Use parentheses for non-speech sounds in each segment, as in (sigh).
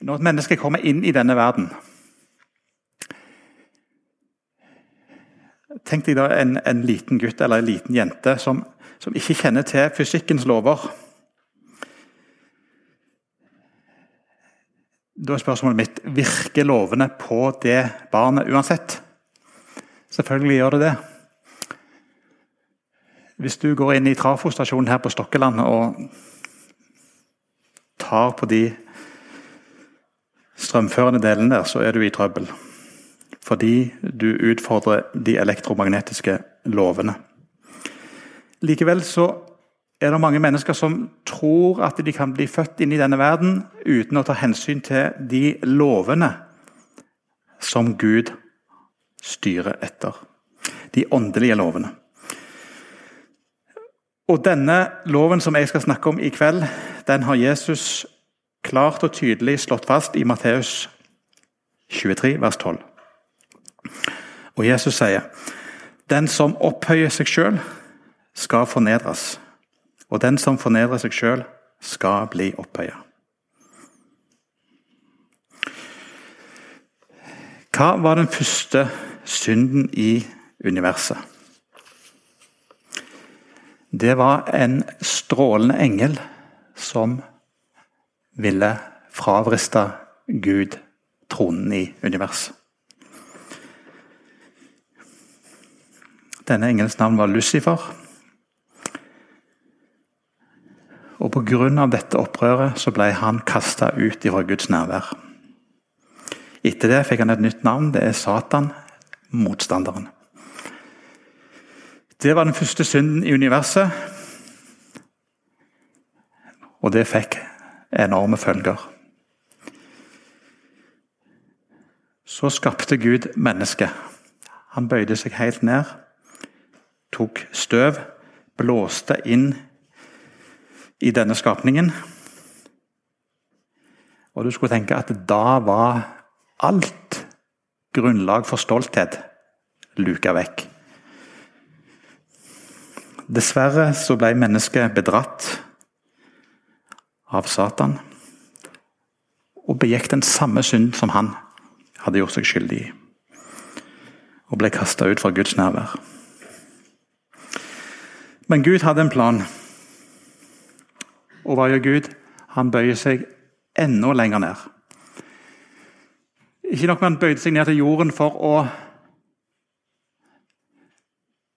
Når et menneske kommer inn i denne verden Tenk deg da en, en liten gutt eller en liten jente som, som ikke kjenner til fysikkens lover. Da er spørsmålet mitt virker lovene på det barnet uansett. Selvfølgelig gjør det det. Hvis du går inn i trafostasjonen her på Stokkeland og tar på de strømførende delen der, så er du i trøbbel fordi du utfordrer de elektromagnetiske lovene. Likevel så er det mange mennesker som tror at de kan bli født inn i denne verden uten å ta hensyn til de lovene som Gud styrer etter. De åndelige lovene. Og Denne loven som jeg skal snakke om i kveld, den har Jesus klart og tydelig slått fast i Matteus 23, vers 12. Og Jesus sier den som opphøyer seg sjøl, skal fornedres. Og den som fornedrer seg sjøl, skal bli opphøya. Hva var den første synden i universet? Det var en strålende engel som ville fravriste Gud tronen i universet. Denne engelens navn var Lucifer. Og Pga. dette opprøret så ble han kasta ut fra Guds nærvær. Etter det fikk han et nytt navn. Det er Satan, motstanderen. Det var den første synden i universet. Og det fikk enorme følger. Så skapte Gud mennesket. Han bøyde seg helt ned tok støv, blåste inn i denne skapningen. Og du skulle tenke at da var alt grunnlag for stolthet luka vekk. Dessverre så ble mennesket bedratt av Satan og begikk den samme synd som han hadde gjort seg skyldig i. Og ble kasta ut fra Guds nærvær. Men Gud hadde en plan. Og hva gjør Gud? Han bøyer seg enda lenger ned. Ikke nok med han bøyde seg ned til jorden for å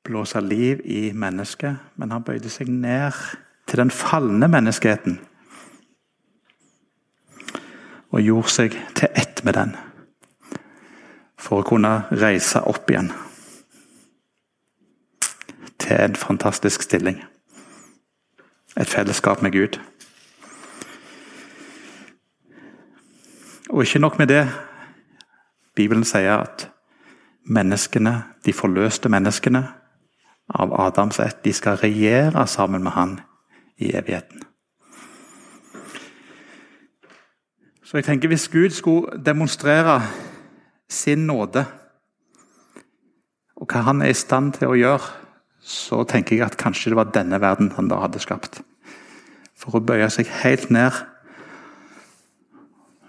blåse liv i mennesket, men han bøyde seg ned til den falne menneskeheten. Og gjorde seg til ett med den, for å kunne reise opp igjen til en fantastisk stilling. Et fellesskap med Gud. Og ikke nok med det. Bibelen sier at menneskene, de forløste menneskene av Adams ett, de skal regjere sammen med han i evigheten. Så jeg tenker Hvis Gud skulle demonstrere sin nåde, og hva han er i stand til å gjøre så tenker jeg at kanskje det var denne verden han da hadde skapt. For å bøye seg helt ned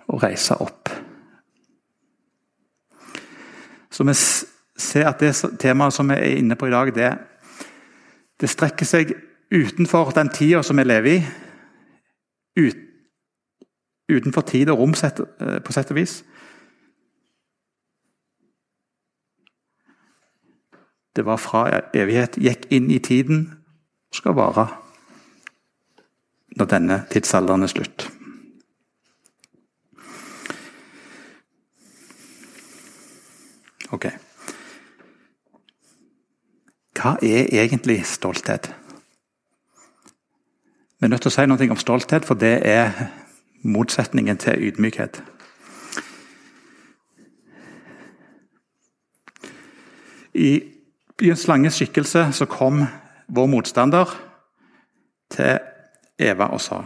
og reise opp. Så vi ser at det temaet som vi er inne på i dag, det, det strekker seg utenfor den tida som vi lever i. Ut, utenfor tid og rom, eh, på sett og vis. Det var fra evighet, gikk inn i tiden, skal vare når denne tidsalderen er slutt. Ok. Hva er egentlig stolthet? Vi er nødt til å si noe om stolthet, for det er motsetningen til ydmykhet. I byens en slanges skikkelse så kom vår motstander til Eva og sa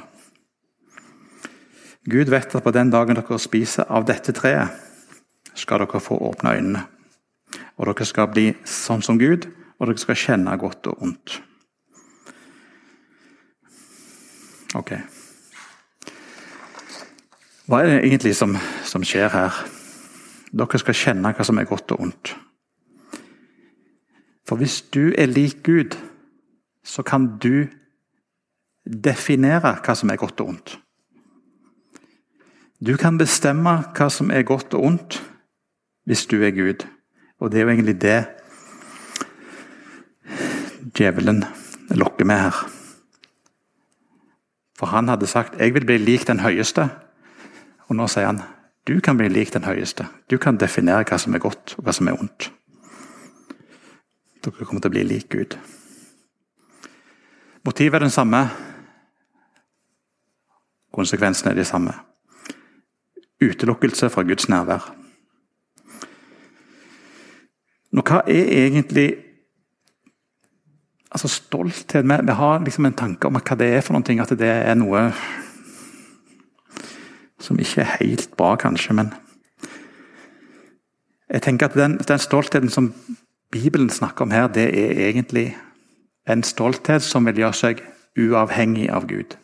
Gud vet at på den dagen dere spiser av dette treet, skal dere få åpne øynene. Og dere skal bli sånn som Gud, og dere skal kjenne godt og ondt. Ok. Hva er det egentlig som, som skjer her? Dere skal kjenne hva som er godt og ondt. For hvis du er lik Gud, så kan du definere hva som er godt og ondt. Du kan bestemme hva som er godt og ondt, hvis du er Gud. Og det er jo egentlig det djevelen lokker med her. For han hadde sagt 'jeg vil bli lik den høyeste', og nå sier han 'du kan bli lik den høyeste'. Du kan definere hva som er godt og hva som er ondt. Dere kommer til å bli lik Gud. Motivet er den samme. Konsekvensene er de samme. Utelukkelse fra Guds nærvær. Nå, hva er egentlig altså stolthet vi, har liksom en tanke om hva det er for noe, at det er noe som ikke er helt bra, kanskje, men jeg tenker at den, den stoltheten som Bibelen snakker om her, det er egentlig en stolthet som vil gjøre seg uavhengig av Gud.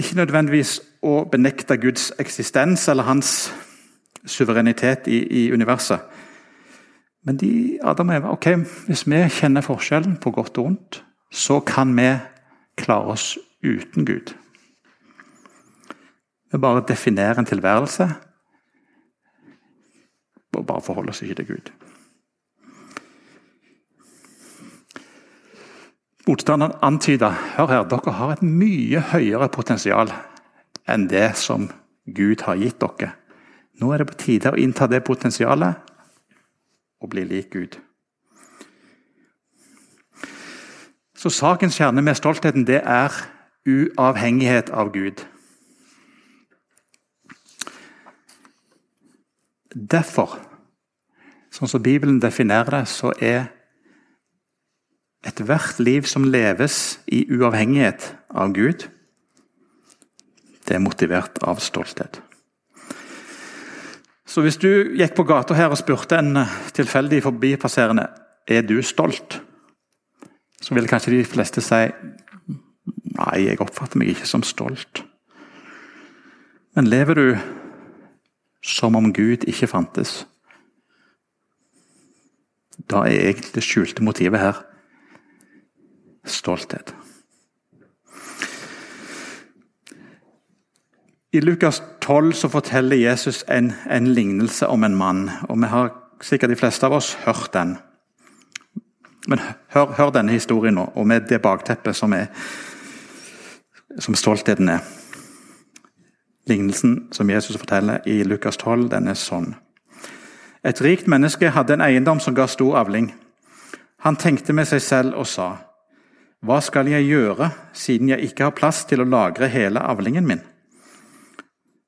Ikke nødvendigvis å benekte Guds eksistens eller hans suverenitet i, i universet. Men de, Adam og Eva, ok, hvis vi kjenner forskjellen på godt og vondt, så kan vi klare oss uten Gud. Vi bare definerer en tilværelse og bare forholder oss ikke til Gud. Motstanderen antyder hør her, dere har et mye høyere potensial enn det som Gud har gitt dere. Nå er det på tide å innta det potensialet og bli lik Gud. Så Sakens kjerne med stoltheten det er uavhengighet av Gud. Derfor, sånn som Bibelen definerer det, så er ethvert liv som leves i uavhengighet av Gud, det er motivert av stolthet. Så hvis du gikk på gata her og spurte en tilfeldig forbipasserende er du stolt, så ville kanskje de fleste si nei, jeg oppfatter meg ikke som stolt. Men lever du som om Gud ikke fantes. Da er egentlig det skjulte motivet her stolthet. I Lukas 12 så forteller Jesus en, en, lignelse om en mann. og Vi har sikkert de fleste av oss hørt den. Men hør, hør denne historien nå, og med det bakteppet som, er, som stoltheten er. Lignelsen som Jesus forteller i Lukas 12, den er sånn. Et rikt menneske hadde en eiendom som ga stor avling. Han tenkte med seg selv og sa, Hva skal jeg gjøre, siden jeg ikke har plass til å lagre hele avlingen min?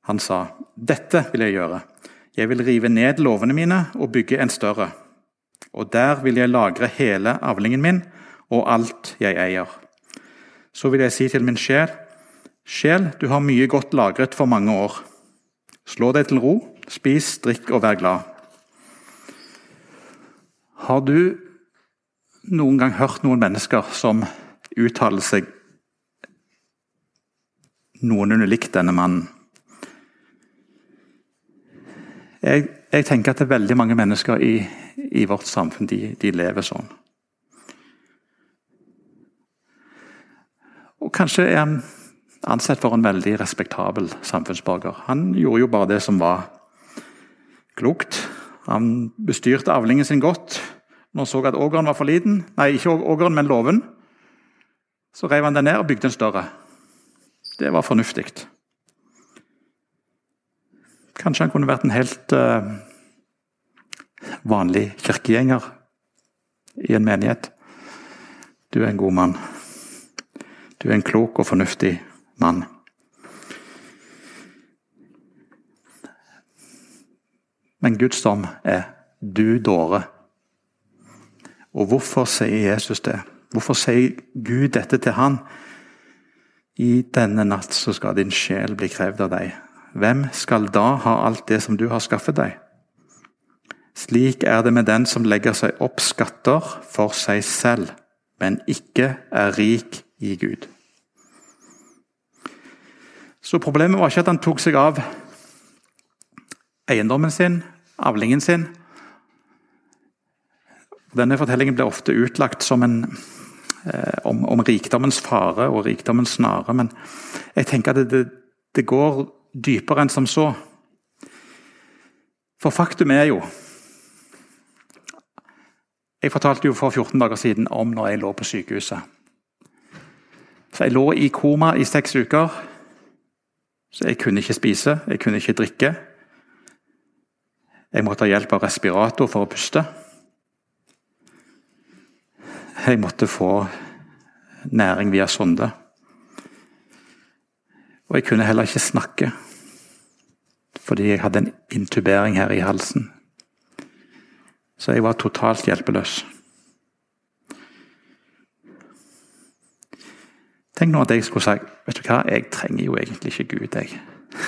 Han sa, Dette vil jeg gjøre. Jeg vil rive ned låvene mine og bygge en større. Og der vil jeg lagre hele avlingen min og alt jeg eier. Så vil jeg si til min sjel, Sjel, du har mye godt lagret for mange år. Slå deg til ro, spis, drikk og vær glad. Har du noen gang hørt noen mennesker som uttaler seg noenlunde likt denne mannen? Jeg, jeg, tenker at det er veldig mange mennesker i, i vårt samfunn de, de lever sånn. Og kanskje er han ansett for en veldig respektabel samfunnsborger. Han gjorde jo bare det som var klokt. Han bestyrte avlingen sin godt. Når han så at ågeren var for liten, nei, ikke ågeren, men låven, så rev han den ned og bygde en større. Det var fornuftig. Kanskje han kunne vært en helt uh, vanlig kirkegjenger i en menighet. Du er en god mann. Du er en klok og fornuftig mann. Men Guds dom er 'du dåre'. Og hvorfor sier Jesus det? Hvorfor sier Gud dette til han? I denne natt så skal din sjel bli krevd av deg. Hvem skal da ha alt det som du har skaffet deg? Slik er det med den som legger seg opp skatter for seg selv, men ikke er rik i Gud. Så problemet var ikke at han tok seg av eiendommen sin, avlingen sin. Denne fortellingen blir ofte utlagt en, eh, om, om, rikdommens fare og rikdommens snare, men jeg tenker at det, det, det går dypere enn som så. For faktum er jo Jeg fortalte jo for 14 dager siden om når jeg lå på sykehuset. Så Jeg lå i koma i seks uker. Så Jeg kunne ikke spise, jeg kunne ikke drikke. Jeg måtte ha hjelp av respirator for å puste. Jeg måtte få næring via sonde. Og jeg kunne heller ikke snakke fordi jeg hadde en intubering her i halsen. Så jeg var totalt hjelpeløs. Tenk nå at jeg skulle sagt vet du hva, jeg trenger jo egentlig ikke Gud. Jeg,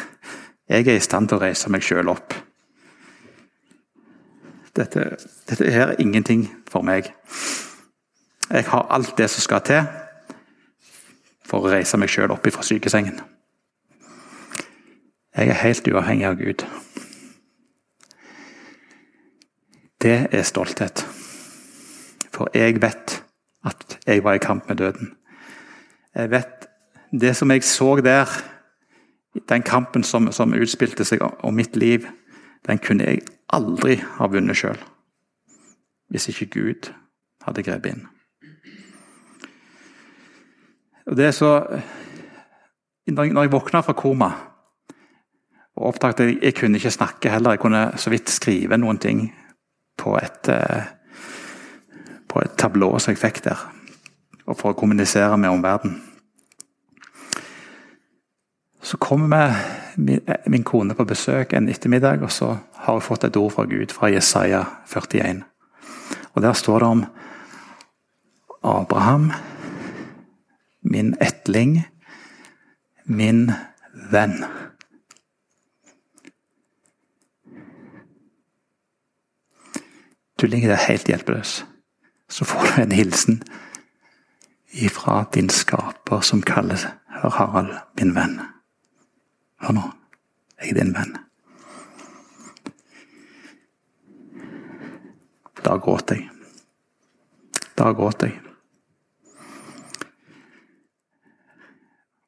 (laughs) jeg er i stand til å reise meg sjøl opp. Dette, dette er ingenting for meg. Jeg har alt det som skal til for å reise meg sjøl opp fra sykesengen. Jeg er helt uavhengig av Gud. Det er stolthet. For jeg vet at jeg var i kamp med døden. Jeg vet Det som jeg så der, den kampen som, som utspilte seg om mitt liv, den kunne jeg aldri ha vunnet sjøl. Hvis ikke Gud hadde grepet inn. Og det er så Når jeg våkna fra koma og oppdaget at jeg kunne ikke snakke heller, jeg kunne så vidt skrive noen ting på et, eh, på et tablå som jeg fikk der, og for å kommunisere med omverdenen. Så kommer min, min kone på besøk en ettermiddag, og så har hun fått et ord fra Gud, fra Jesaja 41. Og Der står det om Abraham, min etling, min venn. Du ligger der helt hjelpeløs. Så får du en hilsen ifra din skaper som kalles Hør, Harald, min venn. Hør nå, jeg er din venn. Da gråt jeg. Da gråt jeg.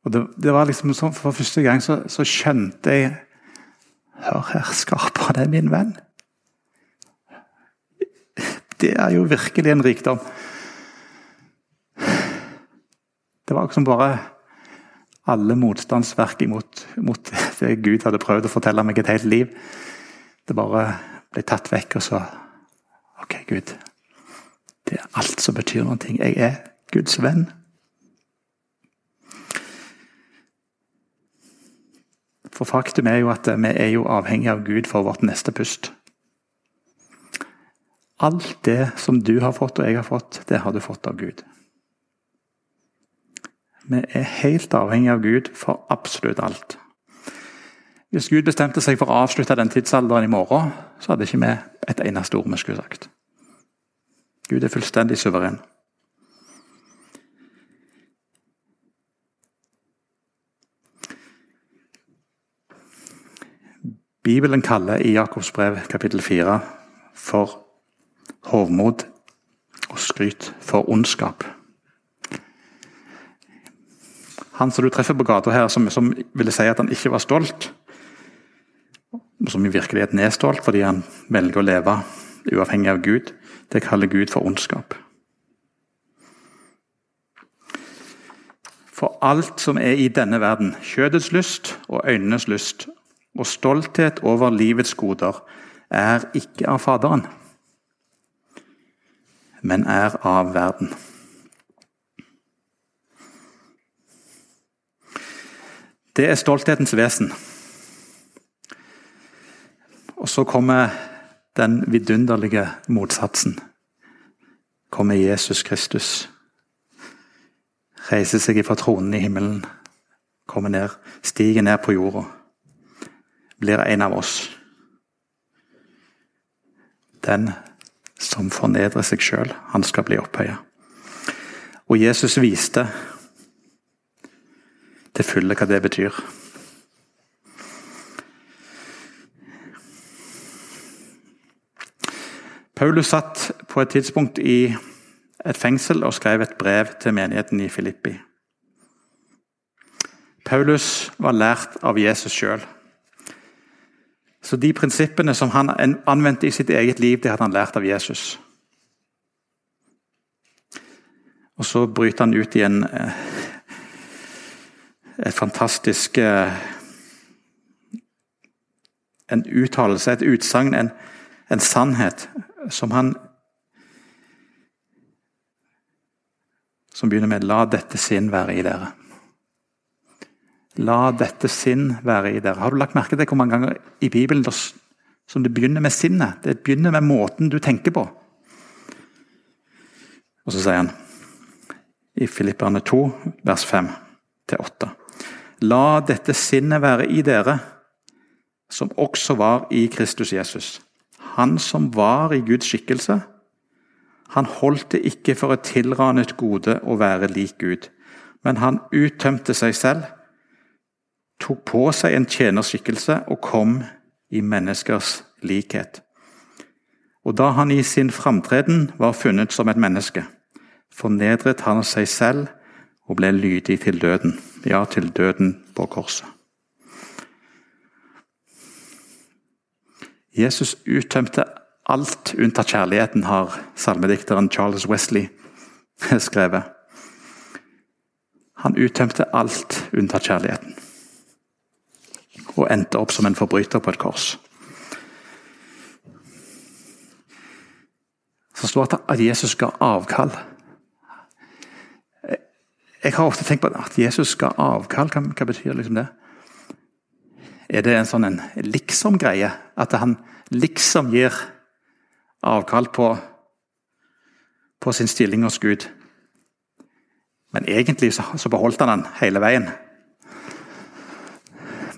Og det, det, var liksom sånn, For første gang så, så skjønte jeg Hør her, skaper, det er min venn. Det er jo virkelig en rikdom. Det var liksom bare alle motstandsverk imot, mot det Gud hadde prøvd å fortelle meg et helt liv. Det bare ble tatt vekk, og så Ok, Gud. Det er alt som betyr noe. Jeg er Guds venn. For faktum er jo at vi er jo avhengig av Gud for vårt neste pust. Alt det som du har fått og jeg har fått, det har du fått av Gud. Vi er helt avhengig av Gud for absolutt alt. Hvis Gud bestemte seg for å avslutte den tidsalderen i morgen, så hadde ikke vi et eneste ord vi skulle sagt. Gud er fullstendig suveren. Bibelen kaller i Jakobs brev kapittel 4 for hovmod og skryt for ondskap. Han som du treffer på gata her, som, som, ville si at han ikke var stolt, som i virkeligheten er stolt fordi han velger å leve uavhengig av Gud, det kaller Gud for ondskap. For alt som er i denne verden, kjødets lyst og øynenes lyst, og stolthet over livets goder, er ikke av Faderen, men er av verden. Det er stolthetens vesen. Og så kommer den vidunderlige motsatsen. Kommer Jesus Kristus. Reiser seg fra tronen i himmelen, kommer ned, stiger ned på jorda. Blir en av oss. Den som fornedrer seg sjøl, han skal bli opphøya. Og Jesus viste til fulle hva det betyr. Paulus satt på et tidspunkt i et fengsel og skrev et brev til menigheten i Filippi. Paulus var lært av Jesus sjøl. Så de prinsippene som han anvendte i sitt eget liv, det hadde han lært av Jesus. Og så bryter han ut i en eh, et fantastisk eh, En uttalelse, et utsagn, en, en sannhet som han Som begynner med 'La dette sinn være i dere'. La dette sinn være i dere. Har du lagt merke til hvor mange ganger i Bibelen som det begynner med sinnet? Det begynner med måten du tenker på. Og så sier han i Filipperne 2, vers 5-8. La dette sinnet være i dere, som også var i Kristus Jesus. Han som var i Guds skikkelse. Han holdt det ikke for et tilranet gode å være lik Gud, men han uttømte seg selv, tok på seg en tjenerskikkelse og kom i menneskers likhet. Og da han i sin framtreden var funnet som et menneske, fornedret han seg selv og ble lydig til døden, ja, til døden på korset. Jesus uttømte alt unntatt kjærligheten, har salmedikteren Charles Wesley (laughs) skrevet. Han uttømte alt unntatt kjærligheten. Og endte opp som en forbryter på et kors. Så står det at Jesus ga avkall jeg har ofte tenkt på at Jesus skal avkall. Hva, hva betyr liksom det? Er det en sånn en liksom-greie? At han liksom gir avkall på, på sin stilling hos Gud? Men egentlig så, så beholdt han den hele veien.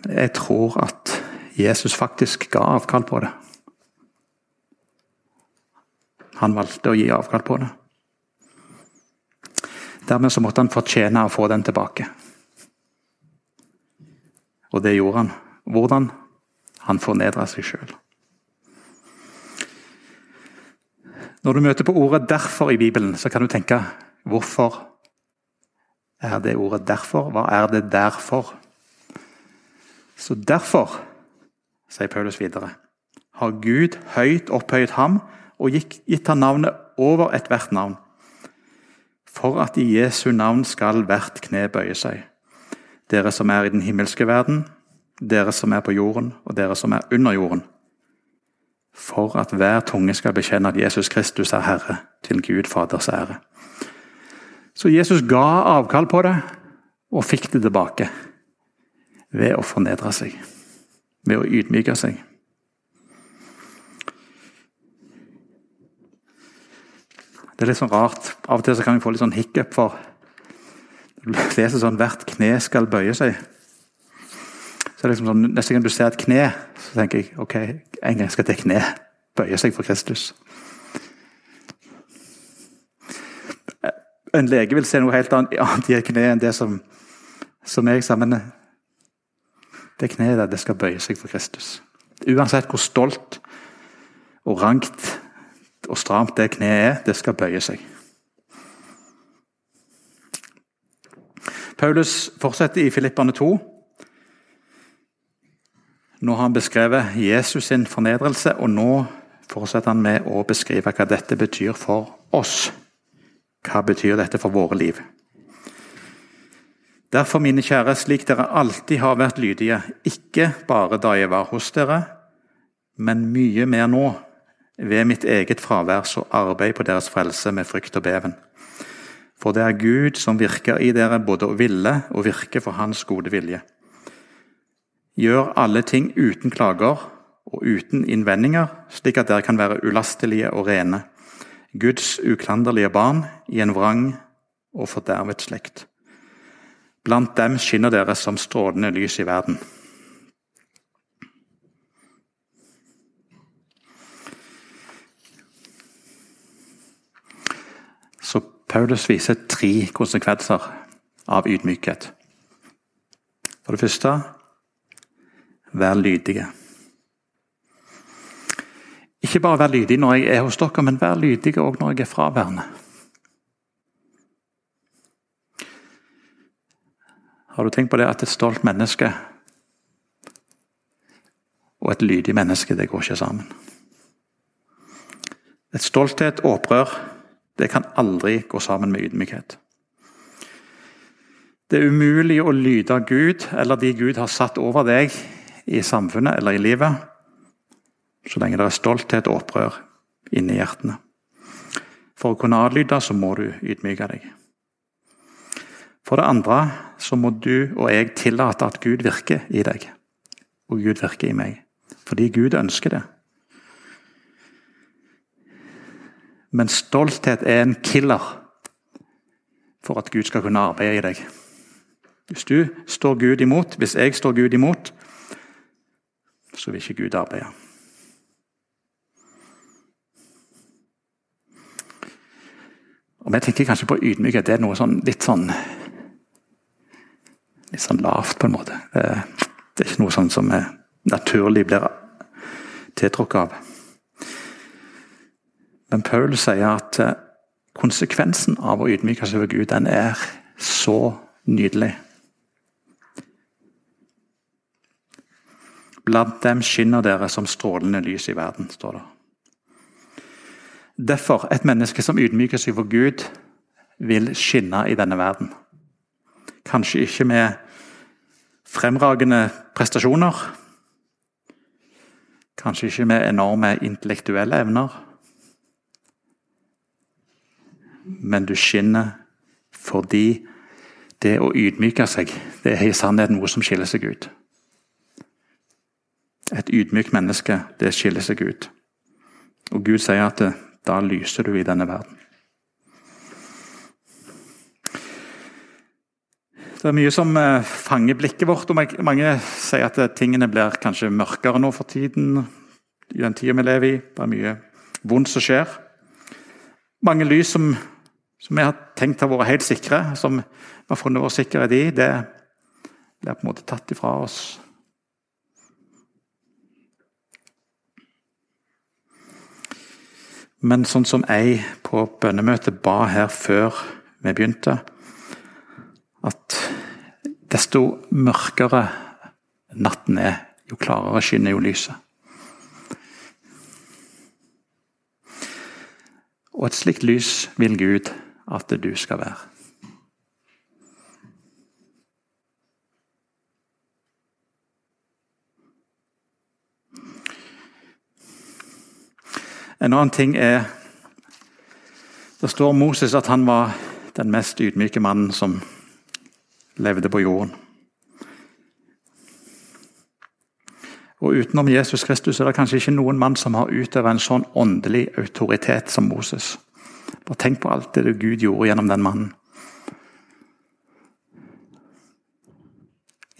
Jeg tror at Jesus faktisk ga avkall på det. Han valgte å gi avkall på det. Dermed så måtte han fortjene å få den tilbake. Og det gjorde han. Hvordan? Han fornedra seg sjøl. Når du møter på ordet 'derfor' i Bibelen, så kan du tenke hvorfor er det ordet 'derfor'? Hva er det derfor? Så derfor, sier Paulus videre, har Gud høyt opphøyet ham og gitt ham navnet over ethvert navn for at i Jesu navn skal hvert kne bøye seg. Dere som er i den himmelske verden, dere som er på jorden, og dere som er under jorden. For at hver tunge skal bekjenne at Jesus Kristus er Herre, til Gud Faders ære. Så Jesus ga avkall på det, og fikk det tilbake. Ved å fornedre seg. Ved å ydmyke seg. Det er litt sånn rart. Av og til så kan vi få litt sånn hiccup for (laughs) du leser sånn 'hvert kne skal bøye seg'. Så det er liksom sånn, Neste gang du ser et kne, så tenker jeg ok, en gang skal det kne bøye seg for Kristus. En lege vil se noe helt annet i et kne enn det som, som jeg sammen det kneet der, det skal bøye seg for Kristus. Uansett hvor stolt og rankt og stramt det kneet er, det skal bøye seg. Paulus fortsetter i Filippane 2. Nå har han beskrevet Jesus sin fornedrelse, og nå fortsetter han med å beskrive hva dette betyr for oss. Hva betyr dette for våre liv? Derfor, mine kjære, slik dere alltid har vært lydige, ikke bare da jeg var hos dere, men mye mer nå, ved mitt eget fravær så arbeid på deres frelse med frykt og beven. For det er Gud som virker i dere både å ville og virke for Hans gode vilje. Gjør alle ting uten klager og uten innvendinger, slik at dere kan være ulastelige og rene, Guds uklanderlige barn i en vrang og fordervet slekt. Blant dem skinner dere som strålende lys i verden. Paulus viser tre konsekvenser av ydmykhet. For det første vær lydige. Ikke bare vær lydig når jeg er hos dere, men vær lydig òg når jeg er fraværende. Har du tenkt på det at et stolt menneske og et lydig menneske, det går ikke sammen? Et stolthet, opprør, det kan aldri gå sammen med ydmykhet. Det er umulig å lyde Gud eller de Gud har satt over deg i samfunnet eller i livet, så lenge det er stolthet og opprør inni hjertene. For å kunne adlyde så må du ydmyke deg. For det andre så må du og jeg tillate at Gud virker i deg, og Gud virker i meg. Fordi Gud ønsker det. Men stolthet er en killer for at Gud skal kunne arbeide i deg. Hvis du står Gud imot, hvis jeg står Gud imot, så vil ikke Gud arbeide. Og Vi tenker kanskje på ydmykhet. Det er noe sånn, litt sånn litt sånn lavt, på en måte. Det er ikke noe sånn som naturlig blir tiltrukket av. Men Paul sier at eh, konsekvensen av å ydmyke seg over Gud, den er så nydelig. Blant dem skinner dere som strålende lys i verden, står det. Derfor, et menneske som ydmyker seg for Gud, vil skinne i denne verden. Kanskje ikke med fremragende prestasjoner. Kanskje ikke med enorme intellektuelle evner. Men du skinner fordi det å ydmyke seg, det er i sannhet noe som skiller seg ut. Et ydmykt menneske, det skiller seg ut. Og Gud sier at det, da lyser du i denne verden. Det er mye som eh, fanger blikket vårt. og Mange sier at eh, tingene blir kanskje mørkere nå for tiden. i den tida vi lever i. Det er mye vondt som skjer. Mange lys som, som vi har tenkt har vært helt sikre, som vi har funnet vår sikkerhet i, det blir på en måte tatt ifra oss. Men sånn som jeg på bønnemøtet ba her før vi begynte, at desto mørkere natten er, jo klarere skinner jo lyset. Og et slikt lys vil Gud at du skal være. En annen ting er Det står om Moses at han var den mest ydmyke mannen som levde på jorden. Og Utenom Jesus Kristus er det kanskje ikke noen mann som har utøvd en sånn åndelig autoritet som Moses. Bare tenk på alt det Gud gjorde gjennom den mannen.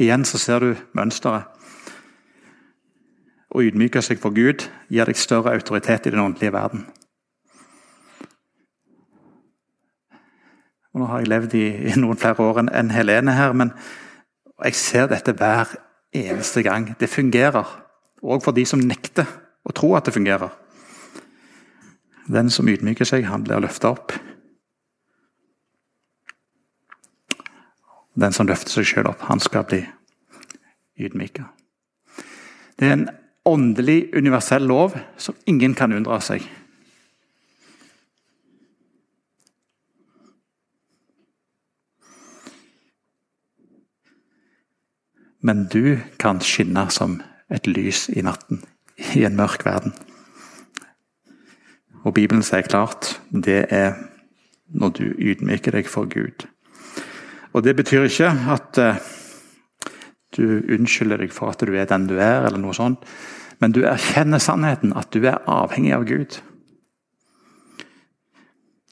Igjen så ser du mønsteret. Å ydmyke seg for Gud gir deg større autoritet i den åndelige verden. Og nå har jeg levd i, i noen flere år enn Helene her, men jeg ser dette hver eneste gang. Det fungerer. Og for de som nekter å tro at det fungerer. Den som ydmyker seg, han blir løfta opp. Den som løfter seg sjøl opp, han skal bli ydmyka. Det er en åndelig, universell lov som ingen kan unndra seg. Men du kan skinne som et lys i natten, i en mørk verden. Og Bibelen sier klart det er når du ydmyker deg for Gud. Og Det betyr ikke at uh, du unnskylder deg for at du er den du er, eller noe sånt. Men du erkjenner sannheten, at du er avhengig av Gud.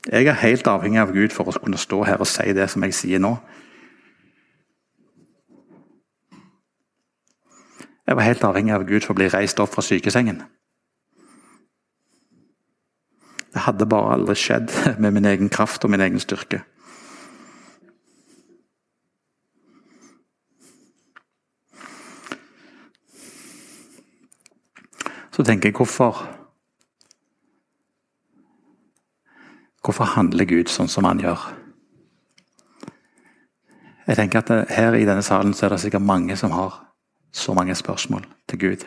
Jeg er helt avhengig av Gud for å kunne stå her og si det som jeg sier nå. Jeg var helt avhengig av Gud for å bli reist opp fra sykesengen. Det hadde bare aldri skjedd (laughs) med min egen kraft og min egen styrke. Så tenker jeg hvorfor Hvorfor handler Gud sånn som han gjør? Jeg tenker at Her i denne salen så er det sikkert mange som har så mange spørsmål til Gud.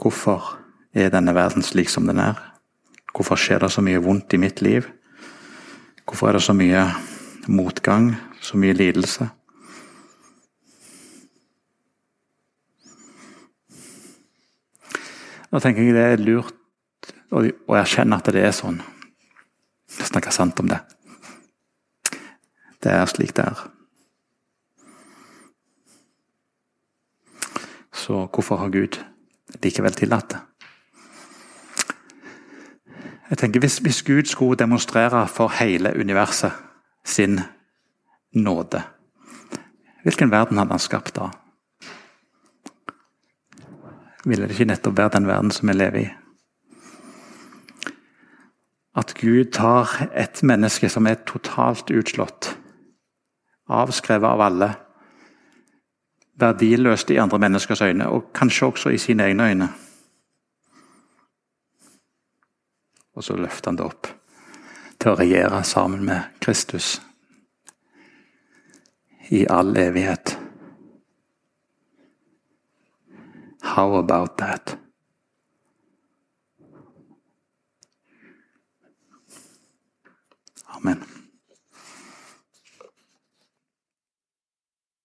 Hvorfor er denne verden slik som den er? Hvorfor skjer det så mye vondt i mitt liv? Hvorfor er det så mye motgang, så mye lidelse? Nå tenker jeg det er lurt å erkjenne at det er sånn. Snakke sant om det. Det er slik det er. Så hvorfor har Gud likevel tillatt det? Jeg tenker hvis, hvis, Gud skulle demonstrere for hele universet sin nåde, hvilken verden hadde han skapt da? Ville det ikke nettopp være den verden som vi lever i? At Gud tar et menneske som er totalt utslått, avskrevet av alle, verdiløst i andre menneskers øyne, og kanskje også i sine egne øyne. Og så løfter han det opp til å regjere sammen med Kristus i all evighet. How about that? Amen.